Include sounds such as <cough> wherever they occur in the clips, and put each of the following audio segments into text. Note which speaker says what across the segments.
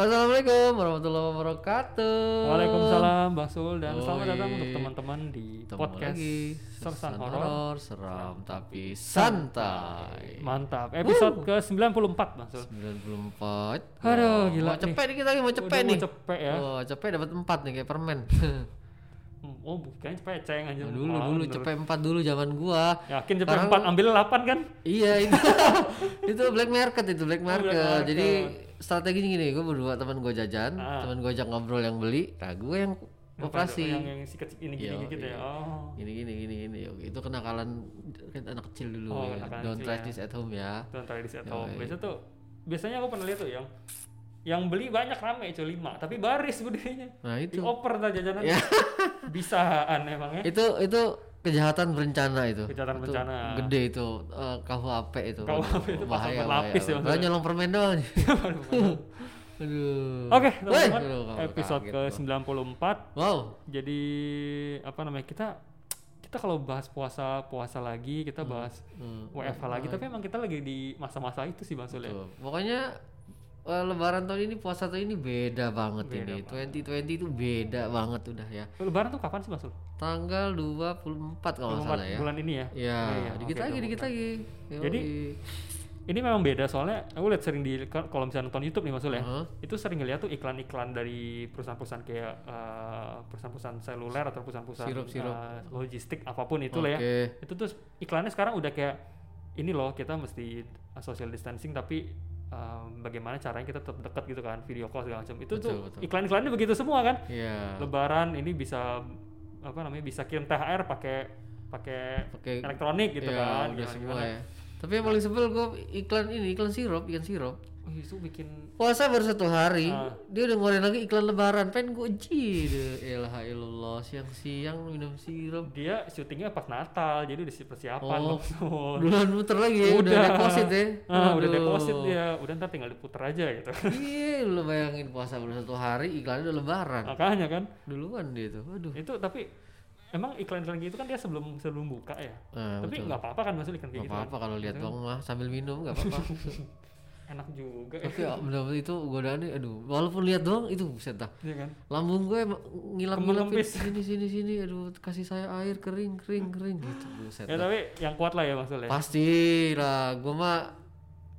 Speaker 1: Assalamualaikum warahmatullahi wabarakatuh.
Speaker 2: Waalaikumsalam Bang Sul dan
Speaker 1: Oh,
Speaker 2: selamat datang untuk teman-teman di
Speaker 1: Ketemu
Speaker 2: podcast
Speaker 1: lagi.
Speaker 2: Sersan Horor.
Speaker 1: seram tapi santai.
Speaker 2: Mantap. Episode ke-94 Bang Sul.
Speaker 1: 94.
Speaker 2: Aduh,
Speaker 1: Wow,
Speaker 2: gila
Speaker 1: Mau cepet nih kita lagi mau cepet
Speaker 2: Udah mau
Speaker 1: nih.
Speaker 2: cepet ya.
Speaker 1: Oh, cepet dapat 4 nih kayak permen. <laughs>
Speaker 2: Oh, bukan cepet ceng aja.
Speaker 1: Nah, dulu dulu cepet 4 dulu zaman gua.
Speaker 2: Yakin cepet 4 ambil 8 kan?
Speaker 1: Iya itu <laughs> itu black market itu black market.
Speaker 2: market.
Speaker 1: Jadi strateginya gini, gue berdua teman gue jajan,
Speaker 2: Ah.
Speaker 1: teman gue ajak ngobrol yang beli, nah gue yang operasi.
Speaker 2: Yang yang si kecil ini gini
Speaker 1: Iya,
Speaker 2: gitu
Speaker 1: iya.
Speaker 2: ya. Oh.
Speaker 1: Gini gini gini gini. Itu kenakalan anak kecil dulu
Speaker 2: Oh,
Speaker 1: ya. Don't try
Speaker 2: ya.
Speaker 1: this at home ya.
Speaker 2: Tuh tadi di atau
Speaker 1: Yoi.
Speaker 2: biasa tuh biasanya aku pernah lihat tuh yang yang beli banyak rame cuy 5 tapi baris <laughs> berdirinya
Speaker 1: Nah itu
Speaker 2: dioper tuh jajanan
Speaker 1: Ya.
Speaker 2: bisaan emangnya
Speaker 1: itu itu kejahatan berencana itu.
Speaker 2: Kejahatan
Speaker 1: Itu
Speaker 2: berencana.
Speaker 1: Gede itu eh, KUHP itu.
Speaker 2: KUHP itu
Speaker 1: bahaya
Speaker 2: berlapis
Speaker 1: bahaya.
Speaker 2: ya,
Speaker 1: Bahaya <laughs> nyolong permen doang. Aduh.
Speaker 2: Oke,
Speaker 1: Woi.
Speaker 2: teman-teman, episode
Speaker 1: kaget gua.
Speaker 2: ke-94.
Speaker 1: Wow.
Speaker 2: Jadi apa namanya? Kita kita kalau bahas puasa puasa lagi, kita bahas
Speaker 1: Hmm.
Speaker 2: WFH lagi, tapi emang kita lagi di masa-masa itu sih Bang Sul ya.
Speaker 1: Pokoknya eh, lebaran tahun ini puasa tahun ini beda banget
Speaker 2: Beda
Speaker 1: ini. 2020 itu beda banget udah ya.
Speaker 2: Lebaran tuh kapan sih Sul?
Speaker 1: Tanggal 24 kalau nggak
Speaker 2: 24
Speaker 1: salah ya.
Speaker 2: bulan ini ya.
Speaker 1: Ya,
Speaker 2: iya,
Speaker 1: dikit
Speaker 2: oke,
Speaker 1: lagi,
Speaker 2: 24.
Speaker 1: dikit lagi.
Speaker 2: Jadi, Ini memang beda soalnya aku lihat sering di kalau misalnya nonton YouTube nih Mas ya.
Speaker 1: Heeh.
Speaker 2: Itu sering ngeliat tuh iklan-iklan dari perusahaan-perusahaan kayak eh, perusahaan-perusahaan seluler atau perusahaan-perusahaan eh, logistik apa pun itu lah ya. Itu tuh iklannya sekarang udah kayak ini loh kita mesti uh, social distancing tapi um, bagaimana caranya kita tetap dekat gitu kan video call segala macam itu
Speaker 1: Betul,
Speaker 2: tuh iklan-iklannya begitu semua kan
Speaker 1: Iya.
Speaker 2: lebaran ini bisa apa namanya bisa kirim THR pakai pakai
Speaker 1: Pakai
Speaker 2: elektronik gitu
Speaker 1: ya,
Speaker 2: kan
Speaker 1: udah
Speaker 2: gimana-
Speaker 1: semua
Speaker 2: gimana.
Speaker 1: ya. Tapi yang paling sebel gue iklan ini, iklan sirup, ikan sirup.
Speaker 2: Oh, itu bikin
Speaker 1: Puasa baru satu hari,
Speaker 2: Ah.
Speaker 1: dia udah ngeluarin lagi iklan lebaran. Pengen gue deh. Elah ilallah, siang-siang minum sirup.
Speaker 2: dia syutingnya pas Natal jadi udah persiapan
Speaker 1: Oh.
Speaker 2: maksud.
Speaker 1: Duluan muter lagi ya, udah, deposit ya.
Speaker 2: Ah, udah deposit dia udah ntar tinggal diputer aja gitu
Speaker 1: Iya, lu bayangin puasa baru satu hari, iklannya udah lebaran.
Speaker 2: makanya kan
Speaker 1: Duluan dia tuh, aduh.
Speaker 2: itu tapi emang iklan-iklan gitu kan dia sebelum sebelum buka ya
Speaker 1: Nah,
Speaker 2: tapi nggak apa-apa kan masuk iklan kayak
Speaker 1: Gak
Speaker 2: gitu kan?
Speaker 1: apa-apa kalau lihat bang mah sambil minum gak apa-apa. <laughs>
Speaker 2: enak juga
Speaker 1: Tapi <laughs> ya, bener-bener itu godaannya, aduh. Walaupun lihat doang itu buset dah.
Speaker 2: Iya kan
Speaker 1: Lambung gue ngilap ngilapin sini sini sini, aduh kasih saya air kering kering kering gitu buset.
Speaker 2: ya
Speaker 1: dah.
Speaker 2: tapi yang kuat lah ya maksudnya
Speaker 1: Pasti lah, gue mah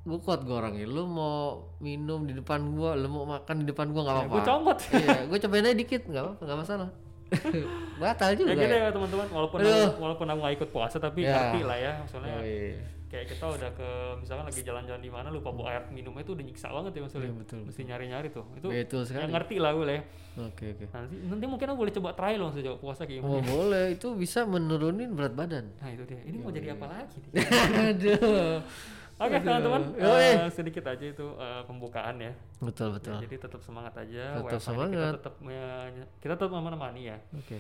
Speaker 1: gue kuat gue orangnya. Lu mau minum di depan gua, lu mau makan di depan gua nggak apa-apa.
Speaker 2: gue comot <laughs>
Speaker 1: iya, gue cobain aja dikit, nggak apa-apa, nggak masalah. <laughs> Batal juga.
Speaker 2: ya gitu
Speaker 1: ya.
Speaker 2: ya teman-teman walaupun
Speaker 1: Aduh.
Speaker 2: aku, walaupun aku nggak ikut puasa tapi
Speaker 1: Ya.
Speaker 2: ngerti lah ya maksudnya
Speaker 1: Yoi.
Speaker 2: Kayak kita udah ke misalkan lagi jalan-jalan di mana lupa bawa air minumnya itu udah nyiksa banget ya maksudnya
Speaker 1: betul,
Speaker 2: mesti nyari-nyari tuh itu
Speaker 1: Betul sekali.
Speaker 2: yang ngerti lah gue lah ya
Speaker 1: Oke oke.
Speaker 2: nanti nanti mungkin aku boleh coba trial langsung coba puasa kayak gimana
Speaker 1: Oh boleh, itu bisa menurunin berat badan.
Speaker 2: nah itu dia ini mau jadi apa lagi nih?
Speaker 1: Aduh. <laughs>
Speaker 2: Oke
Speaker 1: Aduh.
Speaker 2: teman-teman, eh, sedikit aja itu eh, pembukaan ya.
Speaker 1: Betul betul.
Speaker 2: Jadi tetap semangat aja.
Speaker 1: Tetap
Speaker 2: WFH
Speaker 1: semangat.
Speaker 2: Kita tetap me- kita tetap menemani ya.
Speaker 1: Oke.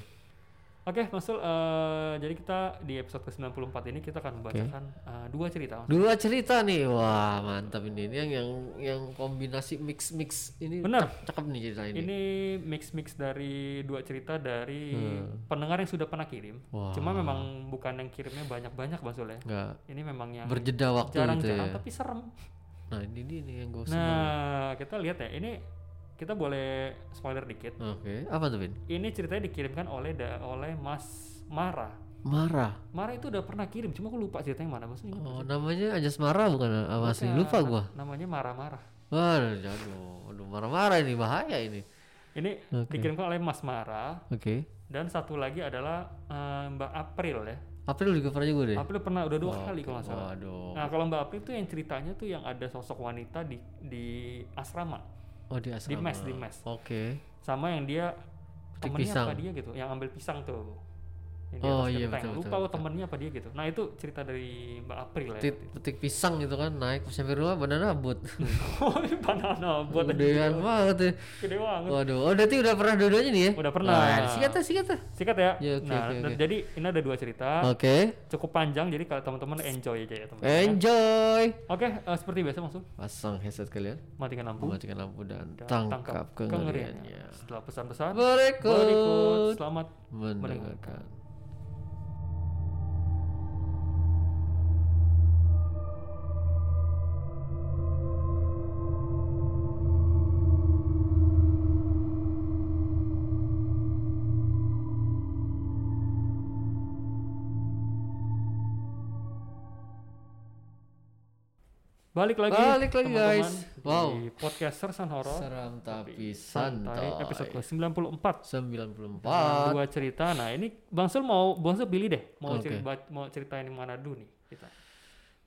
Speaker 2: Oke, Mas Sul, eh, jadi kita di episode ke-94 ini kita akan membacakan eh, dua cerita. Mas.
Speaker 1: Dua cerita nih, wah mantap ini. Ini yang yang yang kombinasi mix mix ini
Speaker 2: Bener.
Speaker 1: cak- cakep nih cerita ini.
Speaker 2: Ini mix-mix dari dua cerita dari pendengar yang sudah pernah kirim.
Speaker 1: Hmm. Wah.
Speaker 2: Cuma memang bukan yang kirimnya banyak-banyak, Mas Sul ya.
Speaker 1: Nggak
Speaker 2: Ini memang yang
Speaker 1: berjeda waktu gitu
Speaker 2: jarang-jarang
Speaker 1: ya.
Speaker 2: tapi serem.
Speaker 1: Nah ini dia nih yang gue
Speaker 2: Nah, kita lihat ya. Ini kita boleh spoiler dikit.
Speaker 1: Oke, apa tuh Vin?
Speaker 2: Ini ceritanya dikirimkan oleh da- oleh Mas Mara.
Speaker 1: Marah.
Speaker 2: Mara itu udah pernah kirim, cuma aku lupa ceritanya mana. Maksudnya
Speaker 1: Oh namanya Marah bukan? Ah, masih
Speaker 2: Bukan,
Speaker 1: lupa gua.
Speaker 2: Namanya marah-marah.
Speaker 1: Waduh, aduh, aduh marah-marah ini bahaya ini.
Speaker 2: Ini
Speaker 1: Oke.
Speaker 2: dikirimkan oleh Mas Mara
Speaker 1: Oke.
Speaker 2: dan satu lagi adalah eh, Mbak April ya.
Speaker 1: April juga pernah juga deh.
Speaker 2: April pernah udah dua
Speaker 1: Wah,
Speaker 2: kali kalau nggak salah.
Speaker 1: Waduh.
Speaker 2: Nah kalau Mbak April tuh yang ceritanya tuh yang ada sosok wanita di di asrama
Speaker 1: Oh di asrama.
Speaker 2: mes, di mes.
Speaker 1: Oke.
Speaker 2: sama yang dia
Speaker 1: Petik
Speaker 2: temennya
Speaker 1: pisang.
Speaker 2: apa dia gitu, yang ambil pisang tuh. Yang di
Speaker 1: Oh, iya,
Speaker 2: genteng.
Speaker 1: betul,
Speaker 2: Lupa
Speaker 1: betul, betul.
Speaker 2: temennya apa dia gitu. Nah itu cerita dari Mbak April ya.
Speaker 1: Petik, petik pisang gitu kan naik sampai rumah banana abut. <laughs>
Speaker 2: oh banana buat
Speaker 1: Gedean banget ya.
Speaker 2: gede banget.
Speaker 1: Waduh, oh berarti udah pernah dua-duanya nih ya?
Speaker 2: Udah pernah.
Speaker 1: Nah, sikat tuh, sikat tuh.
Speaker 2: Sikat ya.
Speaker 1: Ya, oke,
Speaker 2: nah, dan
Speaker 1: oke.
Speaker 2: jadi ini ada dua cerita,
Speaker 1: Oke.
Speaker 2: cukup panjang jadi kalau teman-teman enjoy aja ya teman-teman.
Speaker 1: Eh. Enjoy.
Speaker 2: Oke, eh, seperti biasa maksud
Speaker 1: Pasang headset kalian,
Speaker 2: matikan lampu
Speaker 1: matikan lampu dan
Speaker 2: dan
Speaker 1: tangkap kengeriannya.
Speaker 2: Setelah pesan-pesan
Speaker 1: Berikut,
Speaker 2: berikut selamat
Speaker 1: mendengarkan.
Speaker 2: Balik lagi,
Speaker 1: Balik lagi,
Speaker 2: teman-teman,
Speaker 1: guys. Wow.
Speaker 2: Di podcaster San Horor.
Speaker 1: Seram tapi
Speaker 2: Santai,
Speaker 1: santai.
Speaker 2: episode ke 94.
Speaker 1: 94.
Speaker 2: Dua cerita. Nah, ini Bang Sul mau Bang Sul pilih deh. Mau
Speaker 1: Oke.
Speaker 2: cerita mau ceritain yang mana dulu nih kita.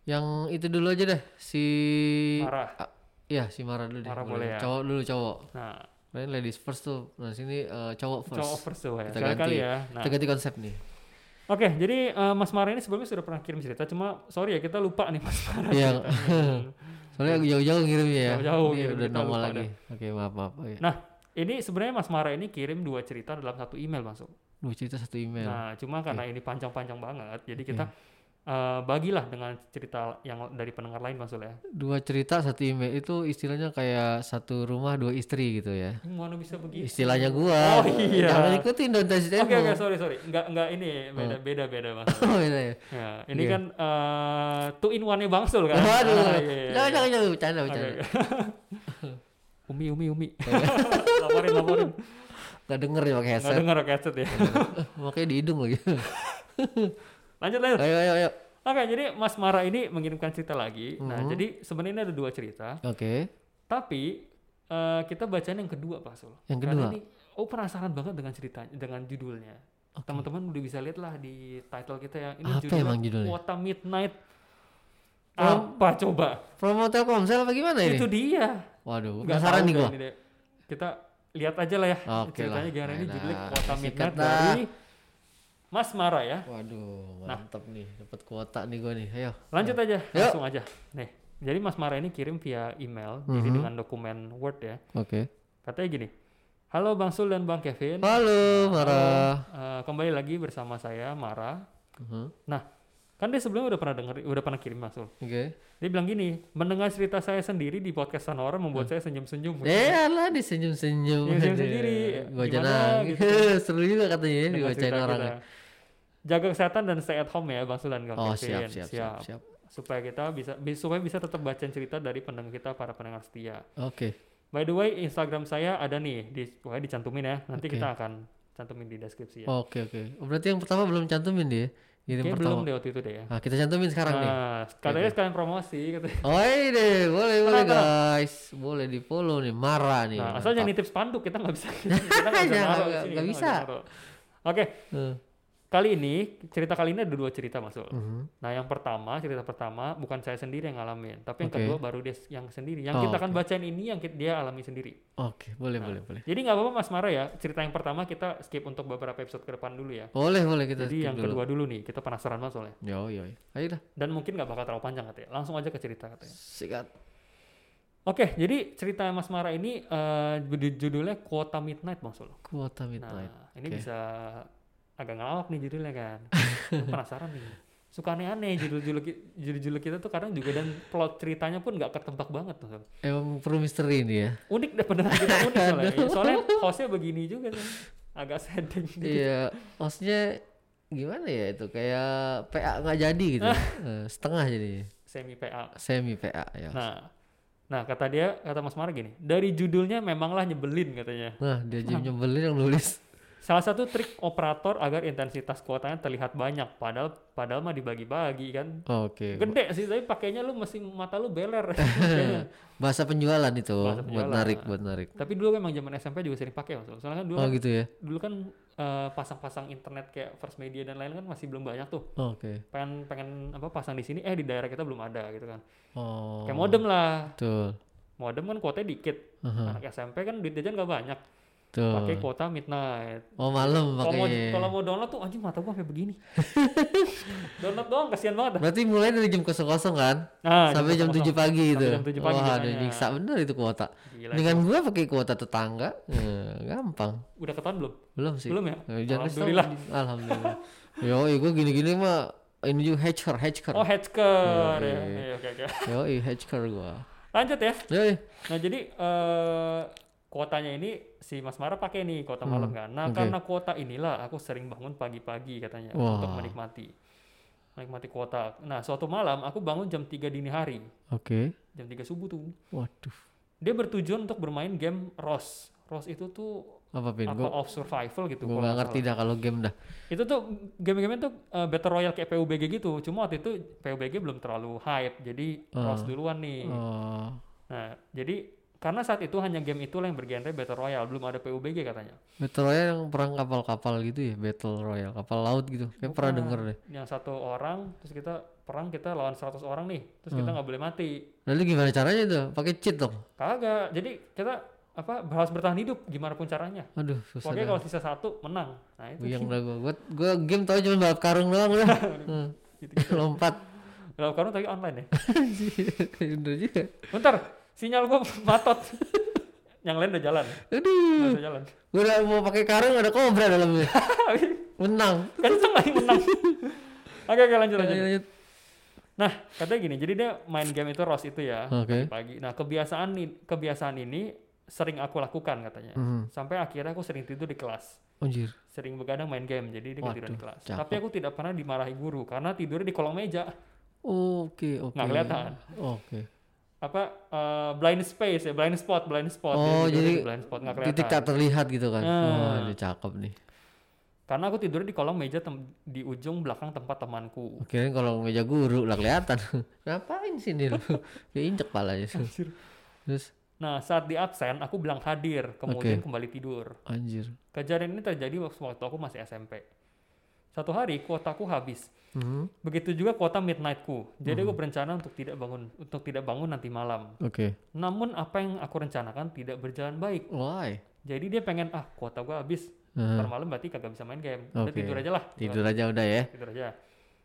Speaker 1: Yang itu dulu aja deh. Si
Speaker 2: Marah.
Speaker 1: Ah, Iya, si Mara dulu deh.
Speaker 2: Marah boleh ya.
Speaker 1: Cowok dulu cowok.
Speaker 2: Nah,
Speaker 1: Lain ladies first tuh. Nah, sini eh, cowok first.
Speaker 2: cowok first tuh ya.
Speaker 1: Kita
Speaker 2: Sekali kali
Speaker 1: ganti.
Speaker 2: ya. Nah,
Speaker 1: Kita ganti konsep nih.
Speaker 2: Oke, jadi eh, Mas Mara ini sebelumnya sudah pernah kirim cerita, cuma sorry ya kita lupa nih Mas Mara.
Speaker 1: Iya. <laughs> Soalnya jauh-jauh ngirimnya ya.
Speaker 2: Jauh-jauh
Speaker 1: Ini
Speaker 2: ngirim,
Speaker 1: udah
Speaker 2: lupa
Speaker 1: lagi. Oke, maaf maaf. Oke.
Speaker 2: nah, ini sebenarnya Mas Mara ini kirim dua cerita dalam satu email masuk.
Speaker 1: Dua cerita satu email.
Speaker 2: Nah, cuma karena ini panjang-panjang banget, jadi kita eh, bagilah dengan cerita yang dari pendengar lain Mas Sul ya.
Speaker 1: Dua cerita satu email itu istilahnya kayak satu rumah dua istri gitu ya.
Speaker 2: Mana bisa begitu?
Speaker 1: Istilahnya gua.
Speaker 2: Oh, iya.
Speaker 1: Jangan ikutin dong tes
Speaker 2: Oke oke sorry sorry nggak nggak ini beda beda beda mas. <laughs>
Speaker 1: Oh, beda ya.
Speaker 2: Ya, ini
Speaker 1: Iya.
Speaker 2: kan eh two in one nya Bang Sul kan.
Speaker 1: Waduh.
Speaker 2: Ah, iya, iya,
Speaker 1: Jangan
Speaker 2: iya.
Speaker 1: jangan jangan bercanda bercanda.
Speaker 2: oke. <laughs> umi umi umi. <laughs> laporin laporin.
Speaker 1: Gak denger ya pakai headset.
Speaker 2: dengar headset ya.
Speaker 1: Makanya di hidung lagi.
Speaker 2: Lanjut lanjut.
Speaker 1: ayo ayo ayo.
Speaker 2: Oke jadi Mas Mara ini mengirimkan cerita lagi. Nah
Speaker 1: Mhm.
Speaker 2: jadi sebenarnya ada dua cerita.
Speaker 1: Oke.
Speaker 2: Tapi eh, kita bacain yang kedua Pak Sul.
Speaker 1: Yang
Speaker 2: Karena
Speaker 1: kedua?
Speaker 2: ini, oh penasaran banget dengan ceritanya, dengan judulnya. Teman-teman udah bisa lihat lah di title kita ya. Ini
Speaker 1: Apa emang judulnya?
Speaker 2: Kuota Midnight.
Speaker 1: From-
Speaker 2: Apa coba?
Speaker 1: Promo Telkomsel apa gimana ini?
Speaker 2: Itu dia.
Speaker 1: Waduh, penasaran
Speaker 2: tahu
Speaker 1: nih
Speaker 2: dah
Speaker 1: gua.
Speaker 2: Kita lihat aja lah ya
Speaker 1: Oke
Speaker 2: ceritanya
Speaker 1: lah.
Speaker 2: gimana ini
Speaker 1: Nah,
Speaker 2: judulnya
Speaker 1: nah, sikat
Speaker 2: Midnight dari Mas Mara ya.
Speaker 1: Waduh,
Speaker 2: Nah.
Speaker 1: mantap nih, dapat kuota nih gua nih. Ayo.
Speaker 2: Lanjut aja,
Speaker 1: Yuk.
Speaker 2: langsung aja. Nih, jadi Mas Mara ini kirim via email, jadi
Speaker 1: Mhm.
Speaker 2: dengan dokumen Word ya.
Speaker 1: Oke.
Speaker 2: Katanya gini, Halo Bang Sul dan Bang Kevin.
Speaker 1: Halo, Mara.
Speaker 2: Eh, kembali lagi bersama saya Mara.
Speaker 1: Mhm.
Speaker 2: Kan dia sebelumnya udah pernah denger, udah pernah kirim Mas Sul.
Speaker 1: Oke.
Speaker 2: Dia bilang gini, mendengar cerita saya sendiri di podcast Sonora membuat saya senyum-senyum.
Speaker 1: Eh, alah disenyum-senyum.
Speaker 2: Senyum-senyum
Speaker 1: Aduh.
Speaker 2: sendiri.
Speaker 1: Gua
Speaker 2: Gimana
Speaker 1: jangan.
Speaker 2: gitu. <laughs>
Speaker 1: Seru juga katanya ya dibacain orang.
Speaker 2: kita. Jaga kesehatan dan stay at home ya Bang Sul dan Kang
Speaker 1: Oh,
Speaker 2: Kevin.
Speaker 1: siap, siap, siap, siap.
Speaker 2: Supaya kita bisa bi- supaya bisa tetap bacain cerita dari pendengar kita para pendengar setia.
Speaker 1: Oke.
Speaker 2: By the way, Instagram saya ada nih, di pokoknya dicantumin ya. Nanti
Speaker 1: Oke.
Speaker 2: kita akan cantumin di deskripsi ya.
Speaker 1: Oke, oke. Oh, berarti yang pertama belum cantumin dia. Kirim
Speaker 2: Kayaknya
Speaker 1: pertama.
Speaker 2: belum deh waktu itu deh ya.
Speaker 1: Nah, kita cantumin sekarang nih.
Speaker 2: Nah, katanya sekalian promosi. katanya.
Speaker 1: Oh, ini deh, boleh, boleh
Speaker 2: Kenapa?
Speaker 1: guys. Boleh di follow nih, Mara nih.
Speaker 2: Nah, asal jangan nitip spanduk, kita nggak bisa. <laughs> kita nggak bisa kita
Speaker 1: bisa.
Speaker 2: Oke,
Speaker 1: Eh,
Speaker 2: kali ini cerita kali ini ada dua cerita masuk.
Speaker 1: mhm.
Speaker 2: Nah, yang pertama, cerita pertama bukan saya sendiri yang ngalamin, tapi yang
Speaker 1: Oke.
Speaker 2: kedua baru dia yang sendiri. Yang
Speaker 1: Oh,
Speaker 2: kita akan
Speaker 1: oke.
Speaker 2: bacain ini yang ki- dia alami sendiri.
Speaker 1: Oke, boleh,
Speaker 2: Nah.
Speaker 1: boleh, boleh.
Speaker 2: Jadi nggak apa-apa Mas Mara ya, cerita yang pertama kita skip untuk beberapa episode ke depan dulu ya.
Speaker 1: Boleh, boleh kita
Speaker 2: Jadi
Speaker 1: skip
Speaker 2: yang
Speaker 1: dulu.
Speaker 2: kedua dulu nih, kita penasaran banget soalnya.
Speaker 1: Yo, yo, yo. Ayo dah.
Speaker 2: Dan mungkin nggak bakal terlalu panjang katanya. Langsung aja ke cerita katanya.
Speaker 1: Sikat.
Speaker 2: Oke, jadi cerita Mas Mara ini judul- judulnya Kuota Midnight Sul.
Speaker 1: Kuota
Speaker 2: Nah,
Speaker 1: midnight.
Speaker 2: ini
Speaker 1: Oke.
Speaker 2: bisa agak ngelawak nih judulnya kan. <laughs> Penasaran nih. Suka aneh-aneh judul-judul judul-judul kita tuh kadang juga dan plot ceritanya pun nggak ketebak banget tuh.
Speaker 1: Emang perlu misteri ini ya.
Speaker 2: Unik deh pendengar kita unik soalnya. <laughs> Ya, soalnya hostnya begini juga kan. Agak sedih gitu.
Speaker 1: Iya, maksudnya gimana ya itu kayak PA nggak jadi gitu. <laughs> Eh, setengah jadi
Speaker 2: Semi PA.
Speaker 1: semi PA ya.
Speaker 2: Nah, nah kata dia, kata Mas Mara gini, dari judulnya memanglah nyebelin katanya.
Speaker 1: Nah, dia jadi nyebelin yang nulis.
Speaker 2: Salah satu trik operator agar intensitas kuotanya terlihat banyak, padahal padahal mah dibagi-bagi kan.
Speaker 1: Oke.
Speaker 2: Gede sih, tapi pakainya lu mesti mata lu beler. <laughs>
Speaker 1: Bahasa penjualan itu
Speaker 2: Bahasa
Speaker 1: buat
Speaker 2: penjualan.
Speaker 1: narik, buat narik.
Speaker 2: tapi dulu emang zaman SMP juga sering pakai Mas. Soalnya kan dulu
Speaker 1: Oh
Speaker 2: kan,
Speaker 1: gitu ya.
Speaker 2: dulu kan eh, pasang-pasang internet kayak First Media dan lain kan masih belum banyak tuh.
Speaker 1: Oke.
Speaker 2: Pengen pengen apa pasang di sini eh di daerah kita belum ada gitu kan.
Speaker 1: Oh.
Speaker 2: Kayak modem lah.
Speaker 1: Betul.
Speaker 2: Modem kan kuotanya dikit.
Speaker 1: Aha,
Speaker 2: Anak SMP kan duit jajan gak banyak.
Speaker 1: Betul.
Speaker 2: Pakai kuota midnight.
Speaker 1: Oh malam
Speaker 2: Kalau mau
Speaker 1: pakai.
Speaker 2: kalau mau download tuh anjing mata gua sampai begini. <laughs> download doang kasihan banget dah.
Speaker 1: Berarti mulai dari jam kosong kan?
Speaker 2: Nah,
Speaker 1: sampai jam 7 pagi itu.
Speaker 2: Sampai jam 7 pagi
Speaker 1: Wah, ada
Speaker 2: biasanya.
Speaker 1: nyiksa bener itu kuota.
Speaker 2: Gila.
Speaker 1: Dengan gua pakai kuota tetangga, eh, gampang.
Speaker 2: Udah ketahuan belum?
Speaker 1: Belum sih.
Speaker 2: Belum ya?
Speaker 1: Eh, jangan kasih tahu.
Speaker 2: Alhamdulillah.
Speaker 1: Alhamdulillah. Yo, gua gini-gini mah ini juga hacker, hacker.
Speaker 2: Oh, hacker ya. Oke, oke.
Speaker 1: Yo, hacker gua.
Speaker 2: Lanjut ya.
Speaker 1: Yoi.
Speaker 2: Nah, jadi eh kuotanya ini si Mas Mara pakai nih kuota malam
Speaker 1: Hmm,
Speaker 2: kan. Nah,
Speaker 1: oke.
Speaker 2: karena kuota inilah aku sering bangun pagi-pagi katanya
Speaker 1: Wah.
Speaker 2: untuk menikmati menikmati kuota. Nah, suatu malam aku bangun jam 3 dini hari.
Speaker 1: Oke.
Speaker 2: Jam 3 subuh tuh.
Speaker 1: Waduh.
Speaker 2: Dia bertujuan untuk bermain game ROS. ROS itu tuh
Speaker 1: Apa pin?
Speaker 2: apa
Speaker 1: Gue
Speaker 2: of survival gitu.
Speaker 1: gue nggak ngerti dah kalau game dah.
Speaker 2: Itu tuh game-game tuh uh, battle royale kayak PUBG gitu. Cuma waktu itu PUBG belum terlalu hype, jadi
Speaker 1: Ah.
Speaker 2: Rose duluan nih.
Speaker 1: Oh,
Speaker 2: Nah, jadi karena saat itu hanya game itulah yang bergenre battle royale, belum ada PUBG katanya.
Speaker 1: Battle Royale yang perang kapal-kapal gitu ya, Battle Royale, kapal laut gitu. Kayak pernah denger deh.
Speaker 2: Yang satu orang, terus kita perang kita lawan 100 orang nih, terus kita
Speaker 1: Hmm.
Speaker 2: nggak boleh mati.
Speaker 1: Lalu gimana caranya tuh? Pakai cheat dong?
Speaker 2: Kagak. Jadi kita apa harus bertahan hidup gimana pun caranya.
Speaker 1: Aduh, susah
Speaker 2: Pokoknya kalau sisa satu menang. Nah itu
Speaker 1: Buyang dah gue. Gue gue game tau cuma balap karung doang udah. <laughs> Hmm.
Speaker 2: gitu.
Speaker 1: Lompat.
Speaker 2: Kalau kamu tadi online ya. <laughs>
Speaker 1: Bener juga.
Speaker 2: Bentar, sinyal gua matot. <laughs> Yang lain udah jalan.
Speaker 1: Aduh.
Speaker 2: Usah jalan.
Speaker 1: Gue udah mau pakai karung ada kobra dalamnya. <laughs> Menang.
Speaker 2: Kenceng lagi menang. Oke, oke lanjut lanjut.
Speaker 1: Lanjut.
Speaker 2: Nah, katanya gini, jadi dia main game itu Rose itu ya
Speaker 1: Oke.
Speaker 2: pagi. Nah, kebiasaan ini, kebiasaan ini sering aku lakukan katanya.
Speaker 1: Mhm.
Speaker 2: Sampai akhirnya aku sering tidur di kelas.
Speaker 1: Anjir.
Speaker 2: Sering begadang main game, jadi dia ketiduran di kelas.
Speaker 1: cakep.
Speaker 2: Tapi aku tidak pernah dimarahi guru karena tidurnya di kolong meja.
Speaker 1: Oke, oke.
Speaker 2: Nggak kelihatan.
Speaker 1: Oke.
Speaker 2: Apa eh, blind space ya, blind spot, blind spot.
Speaker 1: Oh,
Speaker 2: tidurnya
Speaker 1: jadi
Speaker 2: di blind spot nggak kelihatan.
Speaker 1: Titik tak terlihat gitu kan.
Speaker 2: Ah.
Speaker 1: Oh, ini cakep nih.
Speaker 2: Karena aku tidurnya di kolong meja di ujung belakang tempat temanku.
Speaker 1: Oke, kalau meja guru lah kelihatan. <laughs> Ngapain sini lu? <laughs> Ya injek palanya. Terus
Speaker 2: Nah, saat di absen, aku bilang hadir, kemudian kembali tidur.
Speaker 1: anjir.
Speaker 2: Kejadian ini terjadi waktu waktu aku masih SMP. Satu hari kuotaku habis.
Speaker 1: Mhm.
Speaker 2: Begitu juga kuota midnightku. Jadi aku berencana untuk tidak bangun untuk tidak bangun nanti malam.
Speaker 1: Oke.
Speaker 2: Namun apa yang aku rencanakan tidak berjalan baik.
Speaker 1: Why?
Speaker 2: Jadi dia pengen ah kuota gua habis. Ntar malam berarti kagak bisa main game. Udah tidur aja lah.
Speaker 1: Tidur aja udah ya.
Speaker 2: Tidur aja.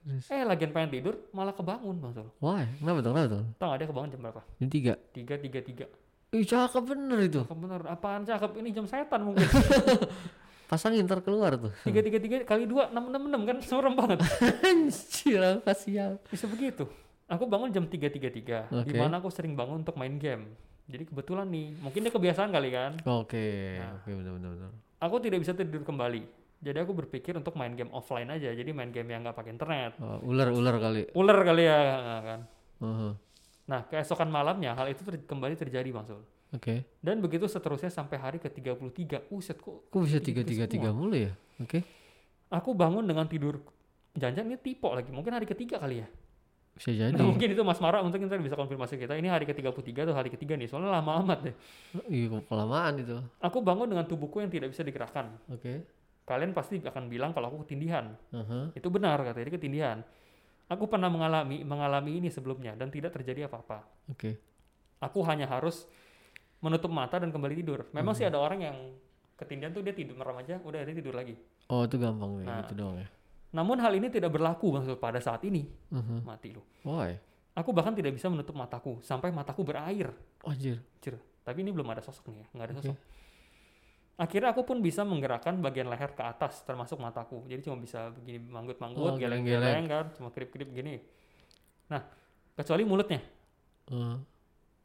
Speaker 2: Eh lagian pengen tidur malah kebangun Bang Sul.
Speaker 1: Why? Kenapa tuh? Kenapa tuh?
Speaker 2: Tahu dia kebangun jam berapa?
Speaker 1: Jam tiga.
Speaker 2: Tiga tiga tiga.
Speaker 1: Ih cakep bener itu.
Speaker 2: Cakep bener. Apaan cakep ini jam setan mungkin. <laughs>
Speaker 1: Pasangin ntar keluar tuh.
Speaker 2: tiga tiga tiga kali dua enam enam enam kan serem banget. <laughs>
Speaker 1: Anjir apa sial.
Speaker 2: Bisa begitu. Aku bangun jam 3.33, di
Speaker 1: Oke.
Speaker 2: mana aku sering bangun untuk main game. Jadi kebetulan nih, mungkin dia kebiasaan kali kan.
Speaker 1: Oke.
Speaker 2: Nah.
Speaker 1: Oke bener bener bener.
Speaker 2: Aku tidak bisa tidur kembali. Jadi aku berpikir untuk main game offline aja. Jadi main game yang nggak pakai internet.
Speaker 1: Oh, ular ular kali.
Speaker 2: Ular kali ya kan.
Speaker 1: Aha.
Speaker 2: Nah, keesokan malamnya hal itu ter- kembali terjadi Bang Sul.
Speaker 1: Oke.
Speaker 2: Dan begitu seterusnya sampai hari ke-33. Uset kok.
Speaker 1: Kok bisa
Speaker 2: gitu
Speaker 1: tiga tiga tiga
Speaker 2: semua?
Speaker 1: mulu ya? Oke.
Speaker 2: Aku bangun dengan tidur jangan ini tipe lagi. Mungkin hari ketiga kali ya.
Speaker 1: Bisa <laughs> jadi.
Speaker 2: Nah, mungkin itu Mas Mara untuk kita bisa konfirmasi kita. Ini hari ke-33 atau hari ketiga nih. Soalnya lama amat deh.
Speaker 1: Iya kelamaan itu.
Speaker 2: Aku bangun dengan tubuhku yang tidak bisa digerakkan.
Speaker 1: Oke.
Speaker 2: Kalian pasti akan bilang kalau aku ketindihan.
Speaker 1: Aha.
Speaker 2: Itu benar katanya dia ketindihan. Aku pernah mengalami mengalami ini sebelumnya dan tidak terjadi apa-apa.
Speaker 1: Oke.
Speaker 2: Aku hanya harus menutup mata dan kembali tidur. Memang sih ada orang yang ketindihan tuh dia tidur merem aja, udah dia tidur lagi.
Speaker 1: Oh itu gampang nih
Speaker 2: Nah.
Speaker 1: gitu doang ya.
Speaker 2: Namun hal ini tidak berlaku maksud pada saat ini.
Speaker 1: Aha.
Speaker 2: Mati lu.
Speaker 1: Why?
Speaker 2: Aku bahkan tidak bisa menutup mataku sampai mataku berair.
Speaker 1: Anjir.
Speaker 2: Cir. Tapi ini belum ada sosok nih ya, nggak ada
Speaker 1: Oke.
Speaker 2: sosok. Akhirnya aku pun bisa menggerakkan bagian leher ke atas termasuk mataku. Jadi cuma bisa begini manggut-manggut,
Speaker 1: Oh,
Speaker 2: geleng-geleng kan, cuma kerip-kerip gini. Nah, kecuali mulutnya.
Speaker 1: Ah.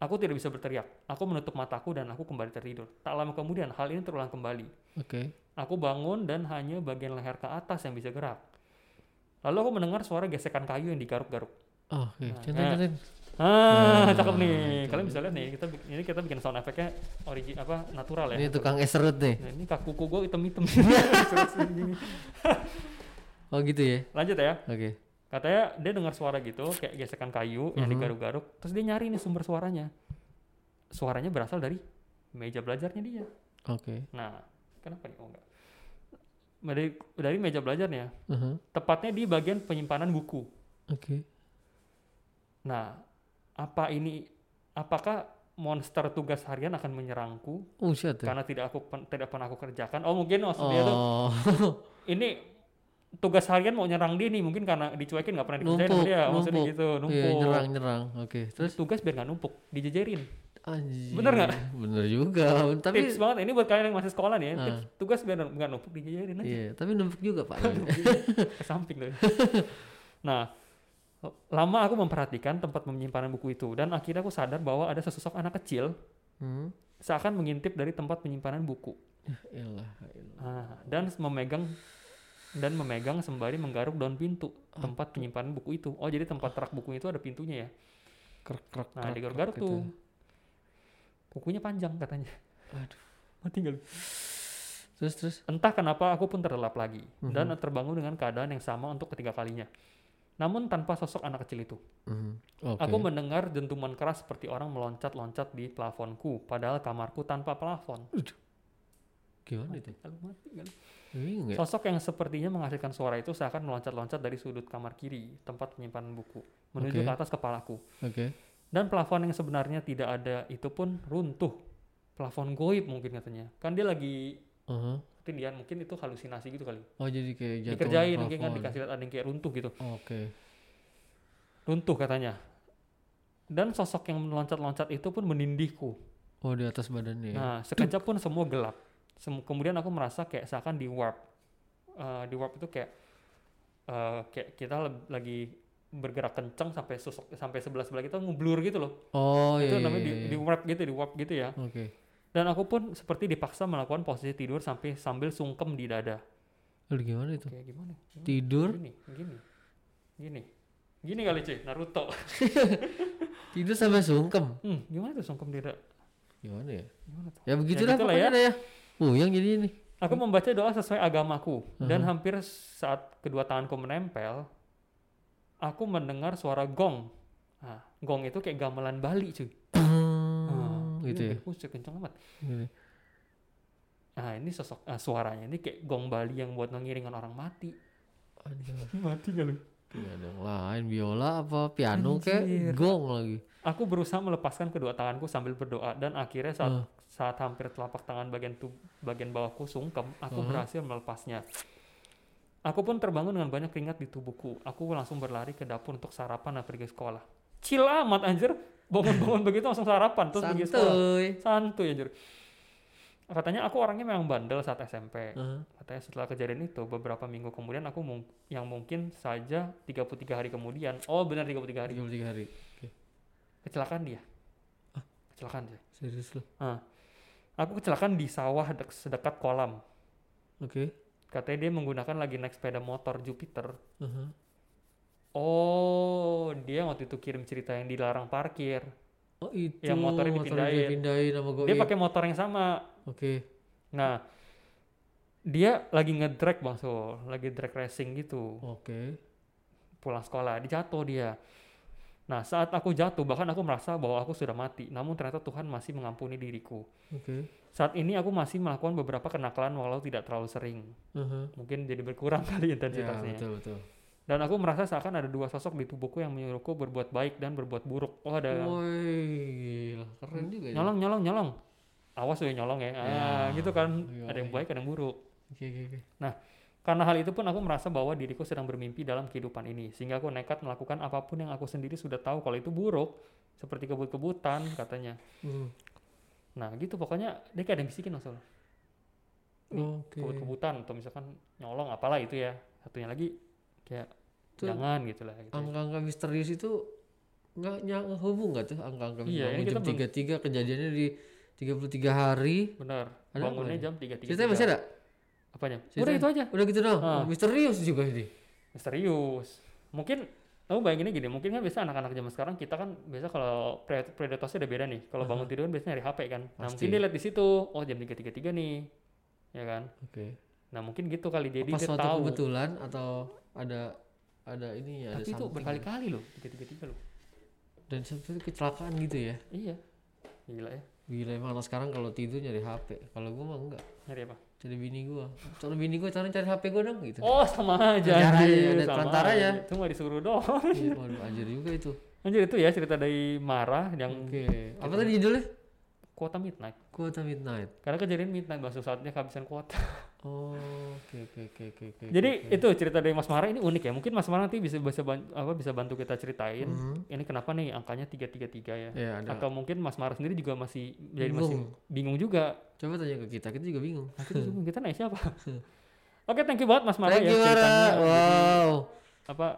Speaker 2: Aku tidak bisa berteriak. Aku menutup mataku dan aku kembali tertidur. Tak lama kemudian hal ini terulang kembali.
Speaker 1: Oke.
Speaker 2: Aku bangun dan hanya bagian leher ke atas yang bisa gerak. Lalu aku mendengar suara gesekan kayu yang digaruk-garuk.
Speaker 1: Oh, oke.
Speaker 2: Nah,
Speaker 1: Centang,
Speaker 2: nah.
Speaker 1: centang.
Speaker 2: Ah,
Speaker 1: Nah,
Speaker 2: cakep nih.
Speaker 1: itu
Speaker 2: Kalian bisa lihat nih, kita ini kita bikin sound efeknya origi apa natural ya.
Speaker 1: Ini tukang es serut nih.
Speaker 2: Nah, ini kak kuku gue. <laughs> Gini.
Speaker 1: Oh gitu ya.
Speaker 2: Lanjut ya.
Speaker 1: Oke.
Speaker 2: Katanya dia dengar suara gitu, kayak gesekan kayu yang
Speaker 1: Mhm.
Speaker 2: digaruk-garuk. Terus dia nyari nih sumber suaranya. Suaranya berasal dari meja belajarnya dia.
Speaker 1: Oke.
Speaker 2: Nah, kenapa nih? Oh enggak. Dari, dari meja belajarnya,
Speaker 1: Aha.
Speaker 2: tepatnya di bagian penyimpanan buku.
Speaker 1: Oke.
Speaker 2: Nah, apa ini? Apakah monster tugas harian akan menyerangku
Speaker 1: Oh shit ya.
Speaker 2: karena tidak aku pen- tidak pernah aku kerjakan? Oh mungkin maksud dia tuh
Speaker 1: Oh.
Speaker 2: ini tugas harian mau nyerang dia nih mungkin karena dicuekin nggak pernah dikerjain sama
Speaker 1: Numpuk,
Speaker 2: dia maksudnya gitu numpuk
Speaker 1: Iya, nyerang nyerang. Oke.
Speaker 2: terus
Speaker 1: Terus
Speaker 2: tugas biar nggak numpuk dijejerin
Speaker 1: anjir.
Speaker 2: Bener nggak?
Speaker 1: Bener juga. Tapi
Speaker 2: tips banget ini buat kalian yang masih sekolah nih ya
Speaker 1: Ah.
Speaker 2: tips tugas biar nggak numpuk dijejerin aja
Speaker 1: iya, tapi numpuk juga, Pak. <laughs>
Speaker 2: ke samping tuh <laughs> nah lama aku memperhatikan tempat penyimpanan buku itu dan akhirnya aku sadar bahwa ada sesosok anak kecil
Speaker 1: hmm.
Speaker 2: seakan mengintip dari tempat penyimpanan buku
Speaker 1: Iyalah, iyalah.
Speaker 2: Ah, dan memegang dan memegang sembari menggaruk daun pintu tempat penyimpanan buku itu oh jadi tempat rak buku itu ada pintunya ya
Speaker 1: Krek krek.
Speaker 2: Nah, digaruk-garuk
Speaker 1: krek
Speaker 2: tuh.
Speaker 1: gitu.
Speaker 2: Kukunya panjang katanya.
Speaker 1: Aduh.
Speaker 2: Mati nggak lu?
Speaker 1: Terus terus.
Speaker 2: Entah kenapa aku pun terlelap lagi dan terbangun dengan keadaan yang sama untuk ketiga kalinya. Namun tanpa sosok anak kecil itu.
Speaker 1: Mhm. Oke.
Speaker 2: Aku mendengar dentuman keras seperti orang meloncat-loncat di plafonku, padahal kamarku tanpa plafon.
Speaker 1: Gimana itu?
Speaker 2: Kalau mati kan.
Speaker 1: Bingung ya?
Speaker 2: Sosok yang sepertinya menghasilkan suara itu seakan meloncat-loncat dari sudut kamar kiri, tempat penyimpanan buku, menuju
Speaker 1: Oke.
Speaker 2: ke atas kepalaku.
Speaker 1: Oke.
Speaker 2: Dan plafon yang sebenarnya tidak ada itu pun runtuh. Plafon goib mungkin katanya. Kan dia lagi
Speaker 1: Aha.
Speaker 2: ketindihan, mungkin itu halusinasi gitu kali.
Speaker 1: Oh jadi kayak jatuh
Speaker 2: Dikerjain mungkin kan dikasih lihat ada yang kayak runtuh gitu.
Speaker 1: Oke.
Speaker 2: Runtuh katanya. Dan sosok yang meloncat-loncat itu pun menindihku.
Speaker 1: Oh di atas badannya. ya?
Speaker 2: Nah, sekejap pun semua gelap. Kemudian aku merasa kayak seakan di warp. Eh, di warp itu kayak eh, kayak kita lagi bergerak kencang sampai sosok sampai sebelah sebelah kita ngeblur gitu loh.
Speaker 1: Oh
Speaker 2: itu
Speaker 1: iya.
Speaker 2: namanya
Speaker 1: iya,
Speaker 2: di,
Speaker 1: iya.
Speaker 2: di warp gitu, di warp gitu ya.
Speaker 1: Oke.
Speaker 2: Dan aku pun seperti dipaksa melakukan posisi tidur sampai sambil sungkem di dada.
Speaker 1: Lalu gimana itu?
Speaker 2: Kayak gimana? Gimana?
Speaker 1: Tidur?
Speaker 2: Gini, gini, gini, gini kali cuy, Naruto. <laughs>
Speaker 1: Tidur sampai sungkem.
Speaker 2: Hmm, gimana tuh sungkem di dada?
Speaker 1: Gimana ya?
Speaker 2: Gimana tuh?
Speaker 1: Ya begitulah
Speaker 2: gitulah
Speaker 1: pokoknya
Speaker 2: ya.
Speaker 1: ya. Puyeng jadi ini.
Speaker 2: Aku membaca doa sesuai agamaku dan
Speaker 1: Mhm.
Speaker 2: hampir saat kedua tanganku menempel, aku mendengar suara gong. Nah, gong itu kayak gamelan Bali cuy.
Speaker 1: Hmm, gitu ya.
Speaker 2: Buset, kenceng amat.
Speaker 1: Gini.
Speaker 2: Nah, ini sosok ah, suaranya ini kayak gong Bali yang buat mengiringkan orang mati. <laughs> Mati gak lu?
Speaker 1: Tidak ada yang lain biola apa piano
Speaker 2: Anjir.
Speaker 1: kayak gong lagi.
Speaker 2: Aku berusaha melepaskan kedua tanganku sambil berdoa dan akhirnya saat
Speaker 1: Ah.
Speaker 2: Saat hampir telapak tangan bagian tub, bagian bawahku sungkem, aku
Speaker 1: Ah.
Speaker 2: berhasil melepasnya. Aku pun terbangun dengan banyak keringat di tubuhku. Aku langsung berlari ke dapur untuk sarapan dan pergi sekolah. Chill amat anjir. Bangun-bangun <laughs> begitu langsung sarapan terus pergi sekolah.
Speaker 1: Santuy.
Speaker 2: Santuy anjir. Katanya aku orangnya memang bandel saat SMP.
Speaker 1: Aha.
Speaker 2: Katanya setelah kejadian itu beberapa minggu kemudian aku mung- yang mungkin saja 33 hari kemudian. Oh benar 33 hari.
Speaker 1: 33 hari. Oke.
Speaker 2: Kecelakaan dia. Kecelakaan dia.
Speaker 1: Serius lu.
Speaker 2: Aku kecelakaan di sawah dek- sedekat kolam.
Speaker 1: Oke.
Speaker 2: Katanya dia menggunakan lagi naik sepeda motor Jupiter.
Speaker 1: Aha.
Speaker 2: Oh, dia waktu itu kirim cerita yang dilarang parkir.
Speaker 1: Oh itu.
Speaker 2: Yang motornya dipindahin.
Speaker 1: dipindahin sama gue.
Speaker 2: Dia pakai motor yang sama.
Speaker 1: Oke.
Speaker 2: Nah, dia lagi ngedrag Bang Sul, lagi drag racing gitu.
Speaker 1: Oke.
Speaker 2: Pulang sekolah, dijatuh dia. Nah, saat aku jatuh, bahkan aku merasa bahwa aku sudah mati. Namun ternyata Tuhan masih mengampuni diriku.
Speaker 1: Oke.
Speaker 2: Saat ini aku masih melakukan beberapa kenakalan walau tidak terlalu sering.
Speaker 1: Aha.
Speaker 2: Mungkin jadi berkurang <laughs> kali
Speaker 1: Ya
Speaker 2: intensitasnya.
Speaker 1: betul betul.
Speaker 2: Dan aku merasa seakan ada dua sosok di tubuhku yang menyuruhku berbuat baik dan berbuat buruk. Oh ada
Speaker 1: Woi, keren juga ya.
Speaker 2: nyolong nyolong nyolong. Awas ya nyolong ya. Ah,
Speaker 1: Ya,
Speaker 2: gitu kan.
Speaker 1: iya,
Speaker 2: Ada yang
Speaker 1: iya.
Speaker 2: baik, ada yang buruk.
Speaker 1: Oke oke oke.
Speaker 2: Karena hal itu pun aku merasa bahwa diriku sedang bermimpi dalam kehidupan ini. Sehingga aku nekat melakukan apa pun yang aku sendiri sudah tahu kalau itu buruk. Seperti kebut-kebutan katanya.
Speaker 1: Hmm.
Speaker 2: Nah gitu pokoknya dia kayak ada yang bisikin masalah.
Speaker 1: Oke.
Speaker 2: Kebut-kebutan atau misalkan nyolong apalah itu ya. Satunya lagi kayak
Speaker 1: Tuh,
Speaker 2: jangan gitu lah. Gitu.
Speaker 1: Angka-angka misterius itu nggak ngehubung nggak tuh angka-angka
Speaker 2: Iya, ini
Speaker 1: jam tiga tiga kejadiannya di 33 hari.
Speaker 2: Benar.
Speaker 1: Ada
Speaker 2: Bangunnya
Speaker 1: nih?
Speaker 2: jam 3.33.
Speaker 1: Ceritanya masih ada?
Speaker 2: Apanya?
Speaker 1: Ceritanya?
Speaker 2: Udah itu aja.
Speaker 1: Udah gitu dong.
Speaker 2: Ah.
Speaker 1: Misterius juga ini.
Speaker 2: Misterius. Mungkin kamu bayanginnya gini, mungkin kan biasa anak-anak zaman sekarang kita kan biasa kalau pre- predatornya udah beda nih. Kalau bangun tidur kan biasanya nyari HP kan. Nah,
Speaker 1: Pasti.
Speaker 2: mungkin dia lihat di situ, oh jam 3.33 nih. Ya kan?
Speaker 1: Oke.
Speaker 2: Nah, mungkin gitu kali jadi
Speaker 1: Apa
Speaker 2: dia
Speaker 1: suatu
Speaker 2: tahu.
Speaker 1: kebetulan atau ada ada ini ya, ada
Speaker 2: Tapi itu
Speaker 1: something
Speaker 2: berkali-kali loh, 3.33 loh.
Speaker 1: dan seperti kecelakaan gitu ya.
Speaker 2: Iya. Gila ya.
Speaker 1: Gila emang anak sekarang kalau tidur nyari HP. Kalau gua mah enggak.
Speaker 2: Nyari apa?
Speaker 1: Cari bini gua. Cari bini gua cara cari HP gua dong gitu.
Speaker 2: Oh, sama aja. Anjir,
Speaker 1: ada
Speaker 2: sama
Speaker 1: perantaranya.
Speaker 2: aja. Itu mah disuruh doang.
Speaker 1: Iya, waduh anjir juga itu.
Speaker 2: Anjir itu ya cerita dari Marah yang
Speaker 1: Oke. Apa tadi judulnya?
Speaker 2: kuota midnight.
Speaker 1: Kuota Midnight.
Speaker 2: Karena kejadian midnight bahasa saatnya kehabisan kuota.
Speaker 1: Oh, oke oke oke oke oke.
Speaker 2: Jadi
Speaker 1: oke.
Speaker 2: itu cerita dari Mas Mara ini unik ya. Mungkin Mas Mara nanti bisa bisa apa bisa bantu kita ceritain.
Speaker 1: Mhm.
Speaker 2: Ini kenapa nih angkanya 333 ya?
Speaker 1: Ya, ada.
Speaker 2: Atau mungkin Mas Mara sendiri juga masih jadi masih
Speaker 1: Bingung.
Speaker 2: bingung juga.
Speaker 1: Coba tanya ke kita, kita juga bingung.
Speaker 2: Kita <laughs> bingung, kita nanya siapa? Oke, thank you banget Mas Mara
Speaker 1: Thank
Speaker 2: ya
Speaker 1: you, Mara.
Speaker 2: ceritanya. Jadi,
Speaker 1: Wow.
Speaker 2: apa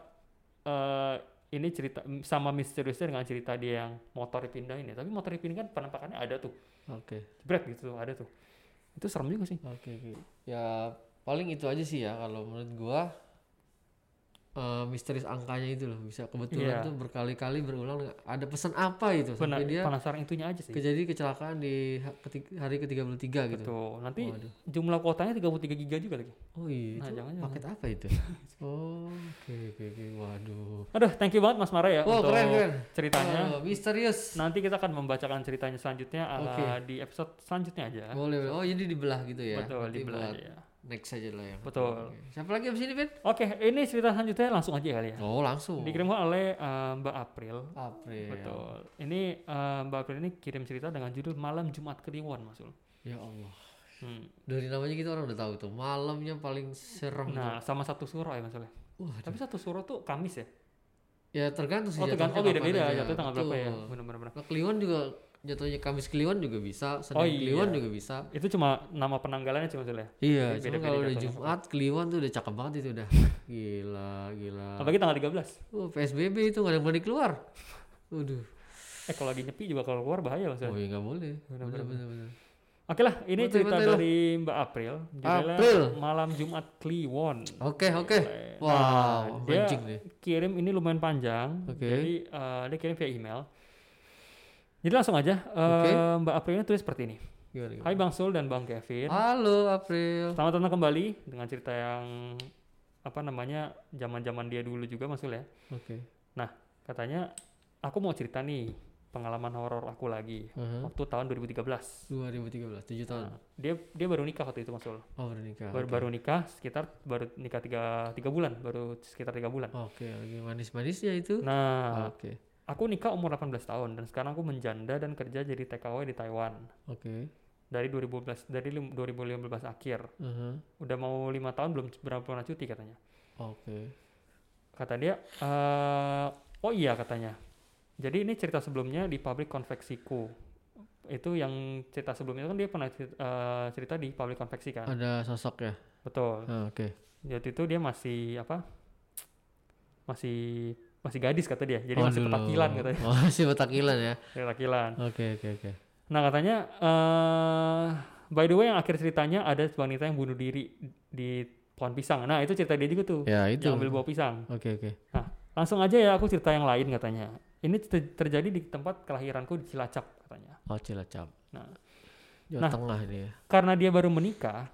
Speaker 2: eh ini cerita sama misteriusnya dengan cerita dia yang motor dipindahin ya. Tapi motor dipindahin kan penampakannya ada tuh.
Speaker 1: Oke.
Speaker 2: Jebret gitu, ada tuh. Itu serem juga sih.
Speaker 1: Oke oke. Ya paling itu aja sih ya kalau menurut gua eh, misterius angkanya itu loh bisa kebetulan
Speaker 2: Iya.
Speaker 1: tuh berkali-kali berulang ada pesan apa itu
Speaker 2: Benar,
Speaker 1: sampai dia
Speaker 2: penasaran itunya aja sih.
Speaker 1: kejadi kecelakaan di hari ke-33 gitu.
Speaker 2: Betul. Nanti
Speaker 1: Waduh.
Speaker 2: jumlah kuotanya 33 giga juga lagi.
Speaker 1: Oh iya,
Speaker 2: Nah,
Speaker 1: itu
Speaker 2: jangan-jangan.
Speaker 1: paket apa itu? oh, <laughs> oke oke oke. Waduh.
Speaker 2: Aduh, thank you banget Mas Mara ya
Speaker 1: Wow,
Speaker 2: untuk
Speaker 1: keren keren.
Speaker 2: ceritanya.
Speaker 1: Oh, misterius.
Speaker 2: Nanti kita akan membacakan ceritanya selanjutnya uh,
Speaker 1: Oke.
Speaker 2: di episode selanjutnya aja.
Speaker 1: Boleh, boleh. Oh, jadi dibelah gitu ya.
Speaker 2: Betul,
Speaker 1: Nanti
Speaker 2: dibelah aja ya.
Speaker 1: Next aja lah ya.
Speaker 2: Betul.
Speaker 1: Oke. Siapa lagi abis ini, Ben?
Speaker 2: Oke, ini cerita selanjutnya langsung aja kali ya.
Speaker 1: Oh, langsung.
Speaker 2: Dikirimkan oleh uh, Mbak April.
Speaker 1: April.
Speaker 2: Betul. Ini uh, Mbak April ini kirim cerita dengan judul Malam Jumat Kliwon, Mas Ul.
Speaker 1: Ya Allah.
Speaker 2: Hmm.
Speaker 1: Dari namanya kita orang udah tahu tuh. Malamnya paling serem.
Speaker 2: Nah, sama satu suro ya Mas Ul.
Speaker 1: Wah,
Speaker 2: Tapi satu suro tuh Kamis ya?
Speaker 1: ya tergantung sih
Speaker 2: Oh, tergantung. Oh, beda-beda jatuhnya tanggal berapa ya? Benar-benar.
Speaker 1: Nah, Kliwon juga jatuhnya Kamis Kliwon juga bisa, Senin
Speaker 2: Oh, iya.
Speaker 1: Kliwon juga bisa.
Speaker 2: Itu cuma nama penanggalannya sih Mas Ul ya?
Speaker 1: Iya,
Speaker 2: Jadi
Speaker 1: cuma kalau udah. Jumat Kliwon tuh udah cakep banget itu udah. <laughs> Gila, gila.
Speaker 2: Apalagi tanggal 13.
Speaker 1: Oh, PSBB itu nggak ada yang berani keluar. Waduh.
Speaker 2: Eh kalau lagi nyepi juga kalau keluar bahaya Ul.
Speaker 1: Oh iya nggak boleh.
Speaker 2: Bener. Oke lah, ini
Speaker 1: Betul,
Speaker 2: cerita
Speaker 1: betul.
Speaker 2: dari Mbak April. Judulnya
Speaker 1: April.
Speaker 2: Malam Jumat Kliwon.
Speaker 1: Oke, oke.
Speaker 2: Boleh.
Speaker 1: Wow,
Speaker 2: Nah, dia kirim ini lumayan panjang.
Speaker 1: Oke.
Speaker 2: Jadi eh, dia kirim via email. Jadi langsung aja eh,
Speaker 1: Oke.
Speaker 2: Mbak April ini tulis seperti ini.
Speaker 1: Gimana, gimana?
Speaker 2: Hai Bang Sul dan Bang Kevin.
Speaker 1: Halo April.
Speaker 2: Selamat datang kembali dengan cerita yang apa namanya zaman-zaman dia dulu juga Mas Sul ya.
Speaker 1: Oke.
Speaker 2: Katanya aku mau cerita nih pengalaman horor aku lagi
Speaker 1: Aha.
Speaker 2: waktu tahun 2013.
Speaker 1: 2013, 7 tahun.
Speaker 2: Nah, dia dia baru nikah waktu itu Mas Sul.
Speaker 1: Oh, baru nikah.
Speaker 2: Baru
Speaker 1: oke.
Speaker 2: baru nikah sekitar baru nikah tiga tiga bulan baru sekitar tiga bulan.
Speaker 1: Oke, lagi manis-manisnya itu.
Speaker 2: Nah,
Speaker 1: Oke.
Speaker 2: Aku nikah umur 18 tahun dan sekarang aku menjanda dan kerja jadi TKW di Taiwan
Speaker 1: Oke.
Speaker 2: dari 2015 dari lim- 2015 akhir.
Speaker 1: Aha.
Speaker 2: Udah mau lima tahun belum berapa pernah cuti katanya.
Speaker 1: Oke.
Speaker 2: Kata dia, eh oh iya katanya. Jadi ini cerita sebelumnya di pabrik konveksiku. Itu yang cerita sebelumnya kan dia pernah cerita, eh, cerita di pabrik konveksi kan.
Speaker 1: Ada sosok ya?
Speaker 2: Betul.
Speaker 1: Ah, Oke.
Speaker 2: Waktu itu dia masih apa? Masih masih gadis kata dia. Jadi
Speaker 1: Oh,
Speaker 2: masih petakilan katanya.
Speaker 1: Oh, masih petakilan ya.
Speaker 2: Petakilan.
Speaker 1: Oke, oke, oke.
Speaker 2: Nah katanya, eh by the way yang akhir ceritanya ada wanita yang bunuh diri di pohon pisang. Nah itu cerita dia juga tuh,
Speaker 1: Ya, itu.
Speaker 2: yang ambil buah pisang.
Speaker 1: Oke, oke.
Speaker 2: Langsung aja ya aku cerita yang lain katanya. Ini ter- terjadi di tempat kelahiranku di Cilacap katanya.
Speaker 1: Oh, Cilacap.
Speaker 2: Nah.
Speaker 1: Jawa
Speaker 2: Nah.
Speaker 1: Tengah ini ya.
Speaker 2: Karena dia baru menikah,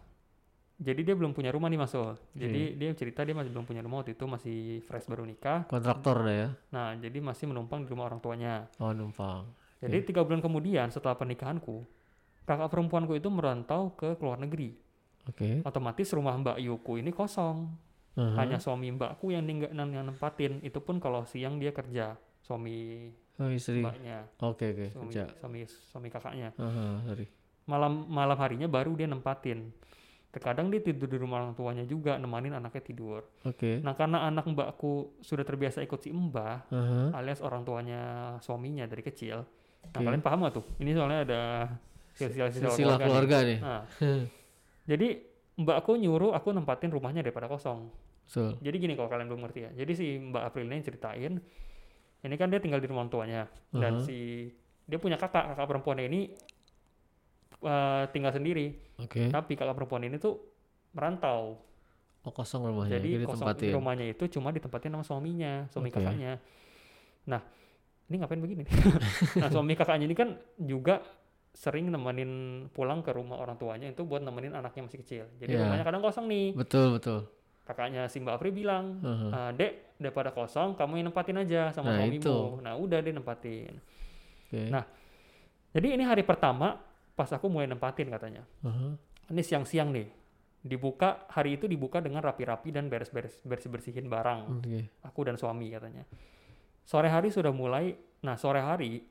Speaker 2: jadi dia belum punya rumah nih Mas Ul. Jadi dia cerita dia masih belum punya rumah waktu itu masih fresh baru nikah.
Speaker 1: Kontraktor dah ya.
Speaker 2: Nah jadi masih menumpang di rumah orang tuanya.
Speaker 1: Oh, numpang.
Speaker 2: Jadi tiga bulan kemudian setelah pernikahanku, kakak perempuanku itu merantau ke luar negeri.
Speaker 1: Oke.
Speaker 2: Otomatis rumah Mbak Yuku ini kosong.
Speaker 1: Aha.
Speaker 2: Hanya suami Mbakku yang tinggal yang nempatin. Itu pun kalau siang dia kerja. Suami
Speaker 1: Oh, istri.
Speaker 2: mbaknya,
Speaker 1: Oke, oke.
Speaker 2: suami,
Speaker 1: Kerja.
Speaker 2: suami suami kakaknya.
Speaker 1: Sorry.
Speaker 2: Malam malam harinya baru dia nempatin. Terkadang dia tidur di rumah orang tuanya juga, nemanin anaknya tidur.
Speaker 1: Oke.
Speaker 2: Nah karena anak mbakku sudah terbiasa ikut si mbah,
Speaker 1: Aha.
Speaker 2: alias orang tuanya suaminya dari kecil. Nah
Speaker 1: Oke.
Speaker 2: kalian paham gak tuh? Ini soalnya ada
Speaker 1: Silsilah
Speaker 2: keluarga. nih.
Speaker 1: keluarga nih.
Speaker 2: Nah, <laughs> jadi mbakku nyuruh aku nempatin rumahnya daripada kosong.
Speaker 1: Betul.
Speaker 2: Jadi gini kalau kalian belum ngerti ya. Jadi si Mbak April ini ceritain, ini kan dia tinggal di rumah orang tuanya dan
Speaker 1: Aha.
Speaker 2: si dia punya kakak, kakak perempuannya ini eh, tinggal sendiri.
Speaker 1: Oke.
Speaker 2: Tapi kakak perempuan ini tuh merantau.
Speaker 1: Oh, kosong rumahnya.
Speaker 2: Jadi
Speaker 1: Jadi
Speaker 2: kosong
Speaker 1: ditempatin.
Speaker 2: rumahnya itu cuma ditempatin sama suaminya, suami
Speaker 1: Oke.
Speaker 2: kakaknya. Nah, ini ngapain begini? <laughs> nah, suami kakaknya ini kan juga sering nemenin pulang ke rumah orang tuanya itu buat nemenin anaknya masih kecil. Jadi
Speaker 1: Iya.
Speaker 2: rumahnya kadang kosong nih.
Speaker 1: Betul, betul.
Speaker 2: Kakaknya si Mbak Apri bilang,
Speaker 1: Aha.
Speaker 2: "Ah, Dek, daripada kosong, kamu yang nempatin aja sama
Speaker 1: Nah,
Speaker 2: suamimu.
Speaker 1: itu.
Speaker 2: Nah, udah dia nempatin.
Speaker 1: Oke.
Speaker 2: Nah, Jadi ini hari pertama pas aku mulai nempatin katanya.
Speaker 1: Aha.
Speaker 2: Ini siang-siang nih. Dibuka hari itu dibuka dengan rapi-rapi dan beres-beres bersih-bersihin barang.
Speaker 1: Oke.
Speaker 2: Aku dan suami katanya. Sore hari sudah mulai. Nah sore hari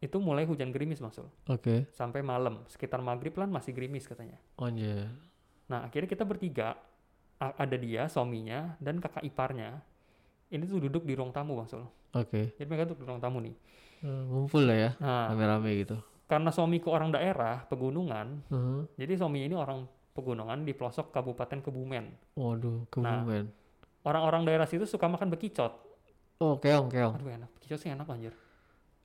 Speaker 2: itu mulai hujan gerimis masuk
Speaker 1: Oke.
Speaker 2: sampai malam sekitar maghrib lah masih gerimis katanya.
Speaker 1: Oh iya.
Speaker 2: Nah akhirnya kita bertiga ada dia suaminya dan kakak iparnya ini tuh duduk di ruang tamu bang Sul.
Speaker 1: Oke.
Speaker 2: Jadi mereka duduk di ruang tamu nih.
Speaker 1: Eh, ngumpul lah ya.
Speaker 2: Nah
Speaker 1: Rame-rame gitu.
Speaker 2: Karena suamiku orang daerah pegunungan,
Speaker 1: Aha.
Speaker 2: jadi suami ini orang pegunungan di pelosok Kabupaten Kebumen.
Speaker 1: Waduh,
Speaker 2: Nah.
Speaker 1: kebumen.
Speaker 2: Orang-orang daerah situ suka makan bekicot.
Speaker 1: Oh, keong, keong.
Speaker 2: Aduh enak, bekicot sih enak anjir.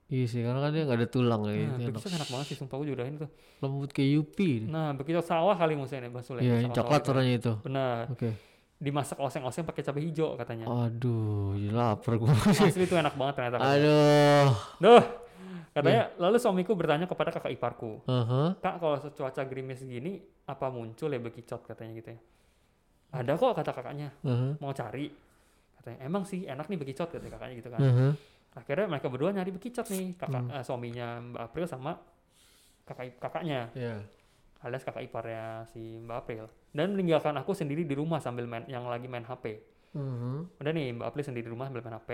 Speaker 1: Iya sih, karena kan dia nggak ada tulang ya.
Speaker 2: Nah,
Speaker 1: enak.
Speaker 2: bekicot enak banget sih, sumpah gue jodohin tuh.
Speaker 1: Lembut kayak yupi.
Speaker 2: Nah, bekicot sawah kali maksudnya Bang Sule.
Speaker 1: Iya, yang coklat
Speaker 2: gitu.
Speaker 1: warnanya itu.
Speaker 2: Benar.
Speaker 1: Oke.
Speaker 2: dimasak oseng-oseng pakai cabai hijau katanya.
Speaker 1: Aduh, ya lapar gua.
Speaker 2: Asli itu enak banget ternyata.
Speaker 1: Aduh.
Speaker 2: Duh. Katanya lalu suamiku bertanya kepada kakak iparku,
Speaker 1: Aha.
Speaker 2: "Kak, kalau cuaca gerimis gini apa muncul ya bekicot?" katanya gitu ya. Ada kok kata kakaknya,
Speaker 1: Aha.
Speaker 2: mau cari. Katanya, "Emang sih enak nih bekicot," kata kakaknya gitu kan.
Speaker 1: Aha.
Speaker 2: Akhirnya mereka berdua nyari bekicot nih, kakak
Speaker 1: Hmm.
Speaker 2: eh, suaminya Mbak April sama kakak kakaknya,
Speaker 1: Ya.
Speaker 2: alias kakak iparnya si Mbak April. Dan meninggalkan aku sendiri di rumah sambil main yang lagi main HP.
Speaker 1: Mhm.
Speaker 2: Udah nih Mbak April sendiri di rumah sambil main HP.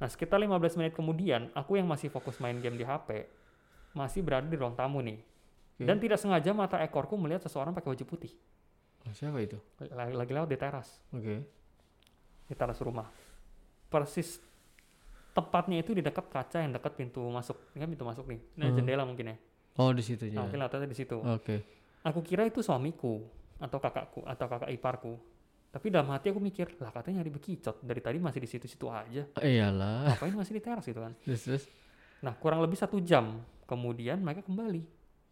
Speaker 2: Nah sekitar 15 menit kemudian, aku yang masih fokus main game di HP, masih berada di ruang tamu nih.
Speaker 1: Oke.
Speaker 2: Dan tidak sengaja mata ekorku melihat seseorang pakai baju putih.
Speaker 1: Oh, siapa itu?
Speaker 2: Lagi, lagi lewat di teras,
Speaker 1: Oke.
Speaker 2: di teras rumah. Persis tepatnya itu di dekat kaca yang dekat pintu masuk. Ini kan pintu masuk nih. Ini
Speaker 1: Hmm.
Speaker 2: jendela mungkin ya.
Speaker 1: Oh, di situnya.
Speaker 2: Nah, mungkin latarnya di situ.
Speaker 1: Oke.
Speaker 2: Aku kira itu suamiku atau kakakku atau kakak iparku. Tapi dalam hati aku mikir, lah katanya nyari bekicot. Dari tadi masih di situ-situ aja.
Speaker 1: Iyalah.
Speaker 2: Ngapain masih di teras gitu kan?
Speaker 1: Terus terus.
Speaker 2: Nah, kurang lebih satu jam kemudian mereka kembali.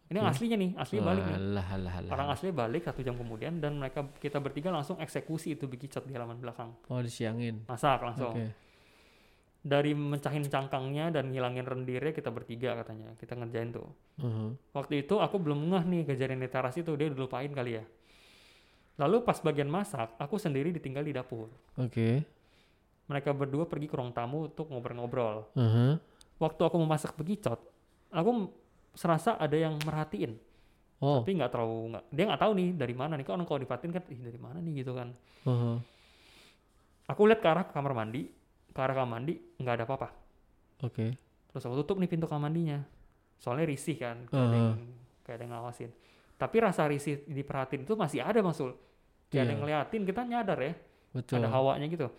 Speaker 2: Ini yang
Speaker 1: Hmm.
Speaker 2: aslinya nih, aslinya balik nih.
Speaker 1: Alah, alah, alah.
Speaker 2: Orang asli balik satu jam kemudian dan mereka kita bertiga langsung eksekusi itu bekicot di halaman belakang.
Speaker 1: Oh, disiangin.
Speaker 2: Masak langsung.
Speaker 1: Oke.
Speaker 2: Dari mencahin cangkangnya dan ngilangin rendirnya kita bertiga katanya. Kita ngerjain tuh.
Speaker 1: Mhm.
Speaker 2: Waktu itu aku belum ngeh nih kejadian di teras itu dia udah lupain kali ya. Lalu pas bagian masak, aku sendiri ditinggal di dapur.
Speaker 1: Oke.
Speaker 2: Mereka berdua pergi ke ruang tamu untuk ngobrol-ngobrol.
Speaker 1: Aha.
Speaker 2: Waktu aku memasak bekicot, aku serasa ada yang merhatiin.
Speaker 1: Oh.
Speaker 2: Tapi nggak terlalu nggak dia nggak tahu nih dari mana nih. Kan kalau diperhatiin kan, ih dari mana nih gitu kan.
Speaker 1: Aha.
Speaker 2: Aku lihat ke arah kamar mandi, ke arah kamar mandi nggak ada apa-apa.
Speaker 1: Oke.
Speaker 2: Terus aku tutup nih pintu kamar mandinya. Soalnya risih kan, kayak ada
Speaker 1: Aha.
Speaker 2: yang, kayak ada yang ngawasin. Tapi rasa risih diperhatiin itu masih ada Bang Sul. Ada
Speaker 1: Iya.
Speaker 2: yang ngeliatin, kita nyadar ya,
Speaker 1: Betul.
Speaker 2: ada hawanya gitu.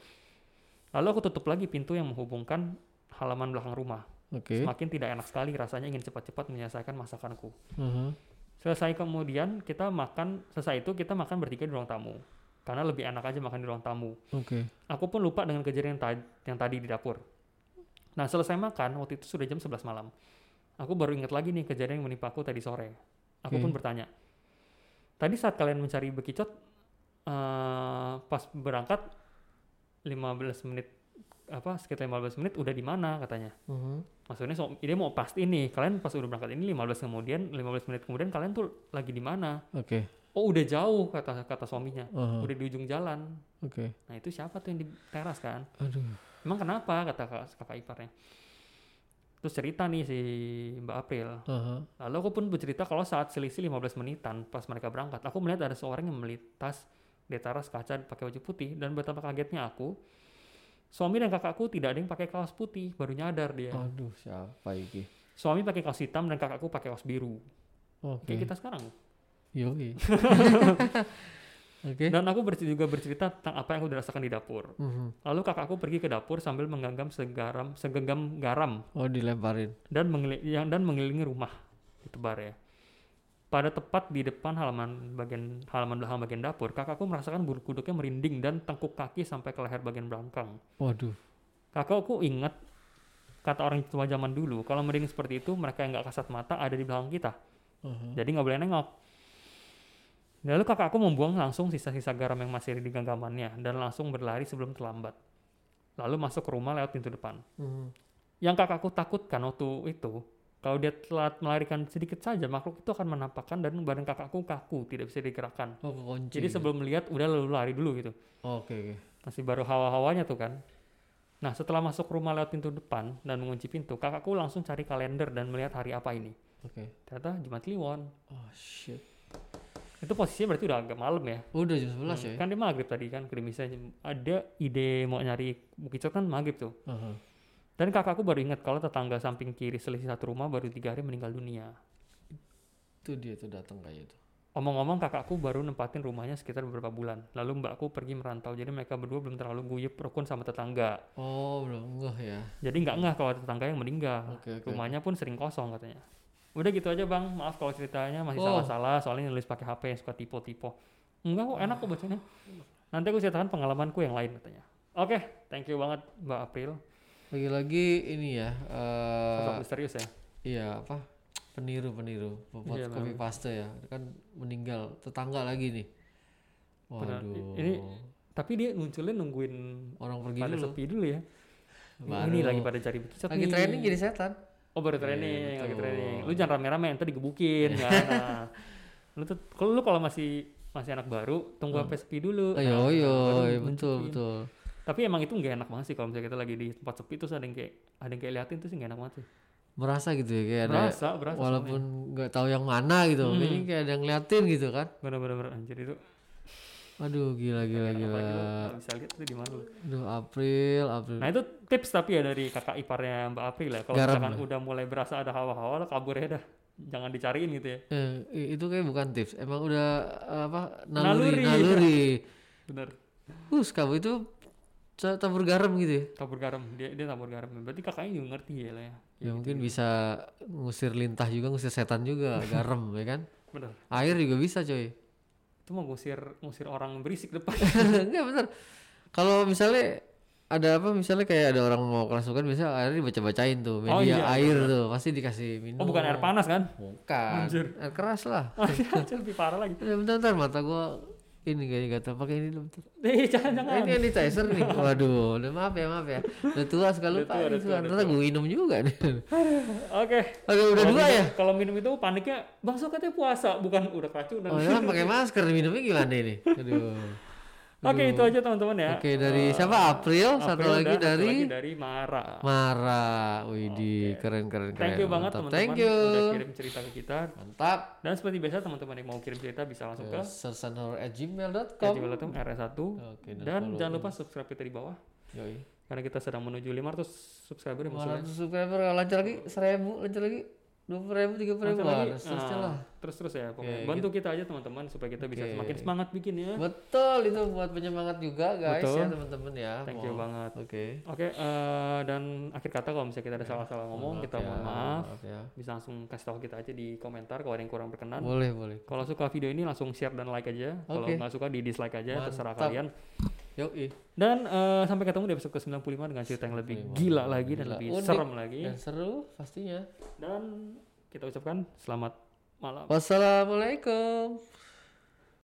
Speaker 2: Lalu aku tutup lagi pintu yang menghubungkan halaman belakang rumah.
Speaker 1: Oke.
Speaker 2: Semakin tidak enak sekali rasanya ingin cepat-cepat menyelesaikan masakanku.
Speaker 1: Aha.
Speaker 2: Selesai kemudian kita makan, selesai itu kita makan bertiga di ruang tamu. Karena lebih enak aja makan di ruang tamu.
Speaker 1: Oke.
Speaker 2: Aku pun lupa dengan kejadian yang, ta- yang tadi di dapur. Nah selesai makan, waktu itu sudah jam 11 malam. Aku baru ingat lagi nih kejadian yang menimpa aku tadi sore. Aku
Speaker 1: Oke.
Speaker 2: pun bertanya, tadi saat kalian mencari bekicot, eh, pas berangkat 15 menit, apa sekitar 15 menit udah di mana katanya.
Speaker 1: Mhm.
Speaker 2: Maksudnya so, dia mau pasti nih, kalian pas udah berangkat ini 15 kemudian, 15 menit kemudian kalian tuh lagi di mana?
Speaker 1: Oke.
Speaker 2: Oh udah jauh kata kata suaminya,
Speaker 1: Aha.
Speaker 2: udah di ujung jalan.
Speaker 1: Oke.
Speaker 2: Nah itu siapa tuh yang di teras kan?
Speaker 1: Aduh.
Speaker 2: Emang kenapa kata kak- kakak iparnya? Terus cerita nih si Mbak April.
Speaker 1: Aha.
Speaker 2: Lalu aku pun bercerita kalau saat selisih 15 menitan pas mereka berangkat, aku melihat ada seorang yang melintas di teras kaca pakai baju putih dan betapa kagetnya aku. Suami dan kakakku tidak ada yang pakai kaos putih, baru nyadar dia.
Speaker 1: Aduh, siapa iki?
Speaker 2: Suami pakai kaos hitam dan kakakku pakai kaos biru.
Speaker 1: Oke.
Speaker 2: Kayak kita sekarang.
Speaker 1: Yoi. <laughs> Oke.
Speaker 2: Dan aku bercerita, juga bercerita tentang apa yang aku rasakan di dapur.
Speaker 1: Mhm.
Speaker 2: Lalu kakakku pergi ke dapur sambil menggenggam segaram, segenggam garam
Speaker 1: Oh, dilemparin.
Speaker 2: dan mengeli- yang dan mengelilingi rumah ditebar ya. Pada tepat di depan halaman bagian halaman belakang bagian dapur, kakakku merasakan bulu kuduknya merinding dan tengkuk kaki sampai ke leher bagian belakang.
Speaker 1: Waduh.
Speaker 2: Kakakku ingat kata orang tua zaman dulu, kalau merinding seperti itu mereka yang nggak kasat mata ada di belakang kita,
Speaker 1: Aha.
Speaker 2: jadi nggak boleh nengok. Lalu kakakku membuang langsung sisa-sisa garam yang masih ada di genggamannya dan langsung berlari sebelum terlambat. Lalu masuk ke rumah lewat pintu depan.
Speaker 1: Mhm.
Speaker 2: Yang kakakku takutkan waktu itu, kalau dia telat melarikan sedikit saja, makhluk itu akan menampakkan dan badan kakakku kaku, tidak bisa digerakkan.
Speaker 1: Oh, kekunci.
Speaker 2: Jadi sebelum melihat, udah lalu lari dulu gitu.
Speaker 1: Oh, Oke, oke.
Speaker 2: Masih baru hawa-hawanya tuh kan. Nah setelah masuk rumah lewat pintu depan dan mengunci pintu, kakakku langsung cari kalender dan melihat hari apa ini.
Speaker 1: Oke.
Speaker 2: Ternyata Jumat Kliwon.
Speaker 1: Oh, shit.
Speaker 2: Itu posisinya berarti udah agak malam ya.
Speaker 1: Udah jam 11 ya?
Speaker 2: Kan dia maghrib tadi kan, krimisnya. Ada ide mau nyari bukit kan maghrib tuh.
Speaker 1: Aha.
Speaker 2: Dan kakakku baru ingat kalau tetangga samping kiri selisih satu rumah baru tiga hari meninggal dunia.
Speaker 1: Itu dia tuh datang kayak itu.
Speaker 2: Omong-omong kakakku baru nempatin rumahnya sekitar beberapa bulan. Lalu mbakku pergi merantau, jadi mereka berdua belum terlalu guyup rukun sama tetangga.
Speaker 1: Oh, belum ngeh ya.
Speaker 2: Jadi nggak ngeh kalau ada tetangga yang meninggal.
Speaker 1: Oke, oke.
Speaker 2: Rumahnya pun sering kosong katanya. Udah gitu aja bang, maaf kalau ceritanya masih
Speaker 1: Oh.
Speaker 2: salah-salah, soalnya nulis pakai HP yang suka tipe-tipe. Enggak kok, enak kok bacanya. Nanti aku ceritakan pengalamanku yang lain katanya. Oke, thank you banget Mbak April.
Speaker 1: Lagi-lagi ini ya. eh
Speaker 2: Sosok misterius ya.
Speaker 1: iya apa? Peniru peniru. Pembuat
Speaker 2: Iya,
Speaker 1: copy
Speaker 2: memang.
Speaker 1: paste ya. Kan meninggal tetangga lagi nih.
Speaker 2: Benar.
Speaker 1: Waduh.
Speaker 2: Ini tapi dia munculnya nungguin
Speaker 1: Orang pergi
Speaker 2: pada
Speaker 1: dulu.
Speaker 2: sepi dulu ya
Speaker 1: Baru.
Speaker 2: ini lagi pada cari bekicot
Speaker 1: Lagi
Speaker 2: nih.
Speaker 1: training jadi setan.
Speaker 2: oh baru
Speaker 1: Iya,
Speaker 2: training lagi training lu jangan rame-rame nanti digebukin kan nah, lu tuh kalau lu kalau masih masih anak baru tunggu sampai sepi dulu
Speaker 1: Oh,
Speaker 2: Nah,
Speaker 1: yo yo,
Speaker 2: baru
Speaker 1: betul betul.
Speaker 2: Tapi emang itu nggak enak banget sih kalau misalnya kita lagi di tempat sepi terus ada yang kayak ada yang kayak liatin tuh sih nggak enak banget sih
Speaker 1: Merasa gitu ya kayak ada
Speaker 2: berasa
Speaker 1: walaupun nggak tahu yang mana gitu.
Speaker 2: Hmm.
Speaker 1: Kayaknya kayak ada yang ngeliatin gitu kan.
Speaker 2: bener-bener anjir itu
Speaker 1: Aduh gila gila gila.
Speaker 2: nggak bisa lihat tuh di mana lu
Speaker 1: Aduh April April.
Speaker 2: Nah itu tips tapi ya dari kakak iparnya Mbak April ya. Kalau misalkan
Speaker 1: lah.
Speaker 2: udah mulai berasa ada hawa-hawa, kabur ya dah. Jangan dicariin gitu ya.
Speaker 1: Eh, itu kayak bukan tips. Emang udah eh, apa naluri
Speaker 2: Naluri.
Speaker 1: naluri.
Speaker 2: Bener.
Speaker 1: Us kamu itu tabur garam gitu ya.
Speaker 2: Tabur garam. Dia dia tabur garam. Berarti kakaknya juga ngerti ya lah ya.
Speaker 1: Ya mungkin bisa ngusir lintah juga, ngusir setan juga, <laughs> garam ya kan.
Speaker 2: Bener.
Speaker 1: Air juga bisa coy.
Speaker 2: Itu mau ngusir ngusir orang berisik depan. <laughs>
Speaker 1: Enggak bener. Kalau misalnya ada apa misalnya kayak ada orang mau kerasukan biasa air dibaca-bacain tuh media
Speaker 2: Oh, iya,
Speaker 1: air tuh pasti dikasih minum.
Speaker 2: oh bukan air panas kan?
Speaker 1: Bukan.
Speaker 2: Anjir.
Speaker 1: Air keras lah. <laughs>
Speaker 2: Anjir, lebih parah lagi.
Speaker 1: Eh, bentar, bentar mata gua ini kayaknya gatal pakai ini dulu bentar.
Speaker 2: Eh <laughs> jangan jangan.
Speaker 1: ini sanitizer nih. Waduh, udah maaf ya, maaf ya. Udah tua sekali
Speaker 2: Udah
Speaker 1: lupa
Speaker 2: tua,
Speaker 1: ini
Speaker 2: udah tua,
Speaker 1: tuh.
Speaker 2: udah
Speaker 1: Ternyata gue minum juga nih.
Speaker 2: Oke.
Speaker 1: Aduh, udah
Speaker 2: Kalau
Speaker 1: dua
Speaker 2: minum-
Speaker 1: ya?
Speaker 2: Kalau minum itu paniknya bang so katanya puasa bukan udah keracunan.
Speaker 1: Oh, ya pakai masker minumnya gimana ini? Aduh.
Speaker 2: Oke itu aja teman-teman ya.
Speaker 1: Oke, dari
Speaker 2: Eh,
Speaker 1: siapa? April, satu
Speaker 2: April
Speaker 1: lagi
Speaker 2: dan satu
Speaker 1: dari
Speaker 2: lagi dari Mara.
Speaker 1: Mara. Widih, keren keren keren.
Speaker 2: Thank you banget teman-teman
Speaker 1: Thank you.
Speaker 2: udah kirim cerita ke kita.
Speaker 1: Mantap.
Speaker 2: Dan seperti biasa teman-teman yang mau kirim cerita bisa langsung ke
Speaker 1: Sersanhor@gmail.com.
Speaker 2: gmail.com rs1
Speaker 1: Oke,
Speaker 2: dan
Speaker 1: follow.
Speaker 2: jangan lupa subscribe kita di bawah
Speaker 1: Yoi.
Speaker 2: karena kita sedang menuju 500 subscriber ya maksudnya.
Speaker 1: 500 subscriber lancar lagi 1000, lancar lagi 20 ribu, 30 ribu.
Speaker 2: Lancar lagi.
Speaker 1: Wah, seterusnya
Speaker 2: Ah,
Speaker 1: lah.
Speaker 2: terus terus ya pokoknya
Speaker 1: Oke,
Speaker 2: bantu kita aja teman-teman supaya kita bisa
Speaker 1: Oke.
Speaker 2: semakin semangat bikinnya
Speaker 1: Betul itu buat penyemangat juga guys
Speaker 2: Betul.
Speaker 1: ya teman-teman ya.
Speaker 2: thank you banget
Speaker 1: Oke.
Speaker 2: oke eh, dan akhir kata kalau misalnya kita ada salah-salah ngomong kita
Speaker 1: ya,
Speaker 2: mohon maaf
Speaker 1: ya.
Speaker 2: bisa langsung kasih tahu kita aja di komentar kalau ada yang kurang berkenan
Speaker 1: Boleh, boleh.
Speaker 2: kalau suka video ini langsung share dan like aja kalau
Speaker 1: Oke.
Speaker 2: nggak suka di dislike aja terserah
Speaker 1: Mantap.
Speaker 2: kalian
Speaker 1: Yoi.
Speaker 2: dan eh, sampai ketemu di episode ke-95 dengan cerita yang lebih
Speaker 1: 95.
Speaker 2: gila lagi dan
Speaker 1: Gila.
Speaker 2: lebih
Speaker 1: Unik
Speaker 2: serem lagi
Speaker 1: Dan seru pastinya.
Speaker 2: dan kita ucapkan selamat malam
Speaker 1: Wassalamualaikum.